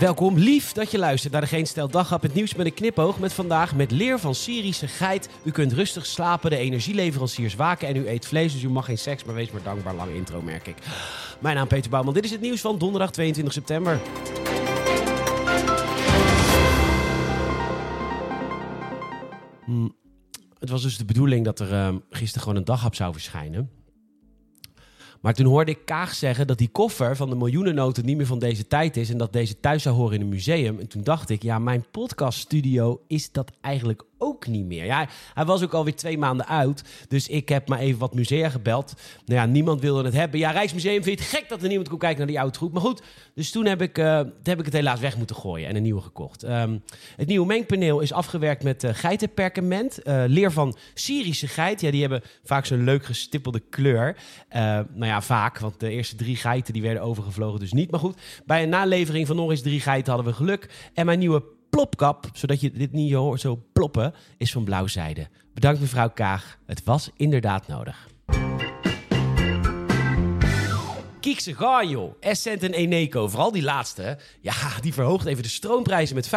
Welkom, lief dat je luistert naar de Geen Stel Daghap. Het nieuws met een knipoog met vandaag met leer van Syrische geit. U kunt rustig slapen, de energieleveranciers waken en u eet vlees. Dus u mag geen seks, maar wees maar dankbaar. Lange intro, merk ik. Mijn naam Peter Bouwman. Dit is het nieuws van donderdag 22 september. Hm, Het was dus de bedoeling dat er ehm, gisteren gewoon een daghap zou verschijnen. Maar toen hoorde ik Kaag zeggen dat die koffer van de miljoenennoten niet meer van deze tijd is. En dat deze thuis zou horen in een museum. En toen dacht ik, ja, mijn podcaststudio is dat eigenlijk ook niet meer. Ja, hij was ook alweer twee maanden uit. Dus ik heb maar even wat musea gebeld. Nou ja, niemand wilde het hebben. Ja, Rijksmuseum vindt het gek dat er niemand kon kijken naar die oude troep. Maar goed, dus toen heb ik, eh, heb ik het helaas weg moeten gooien en een nieuwe gekocht. Ehm, het nieuwe mengpaneel is afgewerkt met eh, geitenperkament. Eh, leer van Syrische geit. Ja, die hebben vaak zo'n leuk gestippelde kleur. Eh, nou ja, vaak, want de eerste drie geiten die werden overgevlogen, dus niet. Maar goed, bij een nalevering van nog eens drie geiten hadden we geluk. En mijn nieuwe plopkap, zodat je dit niet hoort zo ploppen, is van blauwzijde. Bedankt mevrouw Kaag. Het was inderdaad nodig. Kiekse joh. Essent en Eneco, vooral die laatste. Ja, die verhoogt even de stroomprijzen met 50%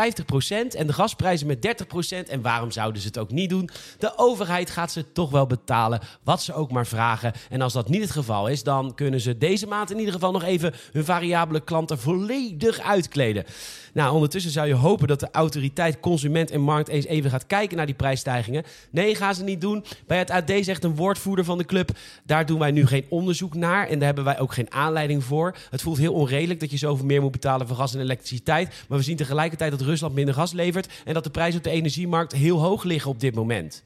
en de gasprijzen met 30%. En waarom zouden ze het ook niet doen? De overheid gaat ze toch wel betalen, wat ze ook maar vragen. En als dat niet het geval is, dan kunnen ze deze maand in ieder geval nog even hun variabele klanten volledig uitkleden. Nou, ondertussen zou je hopen dat de autoriteit Consument en Markt eens even gaat kijken naar die prijsstijgingen. Nee, gaan ze niet doen. Bij het AD zegt een woordvoerder van de club, daar doen wij nu geen onderzoek naar en daar hebben wij ook geen aanleiding voor. Het voelt heel onredelijk dat je zoveel meer moet betalen voor gas en elektriciteit, maar we zien tegelijkertijd dat Rusland minder gas levert en dat de prijzen op de energiemarkt heel hoog liggen op dit moment.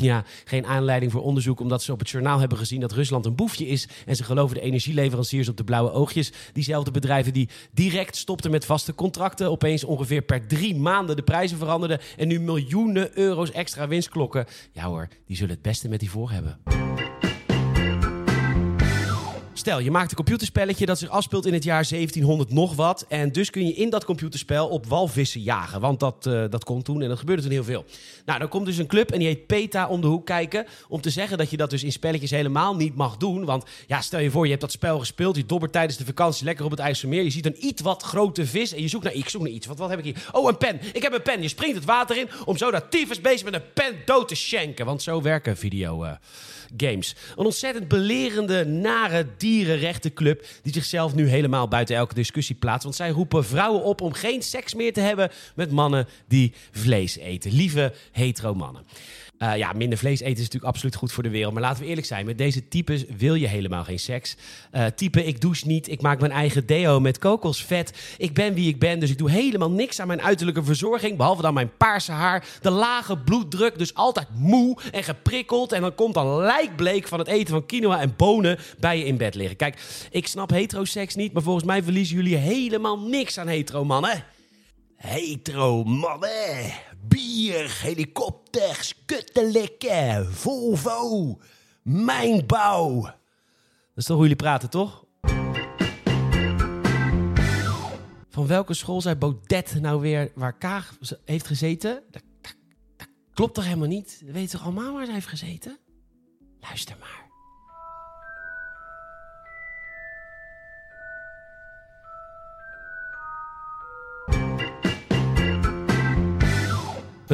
Ja, geen aanleiding voor onderzoek omdat ze op het journaal hebben gezien dat Rusland een boefje is. En ze geloven de energieleveranciers op de blauwe oogjes. Diezelfde bedrijven die direct stopten met vaste contracten. Opeens ongeveer per drie maanden de prijzen veranderden. En nu miljoenen euro's extra winst klokken. Ja hoor, die zullen het beste met die voor hebben. Stel, je maakt een computerspelletje dat zich afspeelt in het jaar 1700 nog wat. En dus kun je in dat computerspel op walvissen jagen. Want dat, eh, dat kon toen en dat gebeurde toen heel veel. Nou, dan komt dus een club en die heet PETA om de hoek kijken. Om te zeggen dat je dat dus in spelletjes helemaal niet mag doen. Want ja, stel je voor, je hebt dat spel gespeeld. Je dobbert tijdens de vakantie lekker op het IJsselmeer. Je ziet een iets wat grote vis en je zoekt naar, ik zoek naar iets. Wat, wat heb ik hier? Oh, een pen. Ik heb een pen. Je springt het water in om zo dat tyfus bezig met een pen dood te schenken. Want zo werken video... eh, games. Een ontzettend belerende, nare dierenrechtenclub die zichzelf nu helemaal buiten elke discussie plaatst. Want zij roepen vrouwen op om geen seks meer te hebben met mannen die vlees eten. Lieve hetero mannen. Eh, ja, minder vlees eten is natuurlijk absoluut goed voor de wereld. Maar laten we eerlijk zijn, met deze types wil je helemaal geen seks. Eh, type, ik douche niet, ik maak mijn eigen deo met kokosvet. Ik ben wie ik ben, dus ik doe helemaal niks aan mijn uiterlijke verzorging. Behalve dan mijn paarse haar, de lage bloeddruk, dus altijd moe en geprikkeld. En dan komt dan lijkbleek van het eten van quinoa en bonen bij je in bed liggen. Kijk, ik snap heteroseks niet, maar volgens mij verliezen jullie helemaal niks aan hetero mannen. Hetero mannen, bier, helikopters, kuttelikken, Volvo, mijnbouw. Dat is toch hoe jullie praten, toch? Van welke school zei Baudet nou weer waar Kaag heeft gezeten? Dat, klopt toch helemaal niet? We weten toch allemaal waar ze heeft gezeten? Luister maar.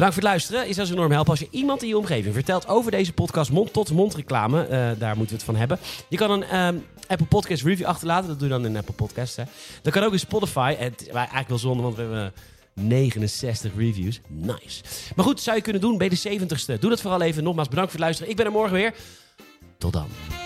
Bedankt voor het luisteren. Is als enorm helpen als je iemand in je omgeving vertelt over deze podcast mond-tot-mond reclame. Eh, daar moeten we het van hebben. Je kan een ehm, Apple Podcast review achterlaten. Dat doe je dan in Apple Podcast. Hè. Dat kan ook in Spotify. Het eigenlijk wel zonde, want we hebben 69 reviews. Nice. Maar goed, zou je kunnen doen bij de 70ste. Doe dat vooral even. Nogmaals bedankt voor het luisteren. Ik ben er morgen weer. Tot dan.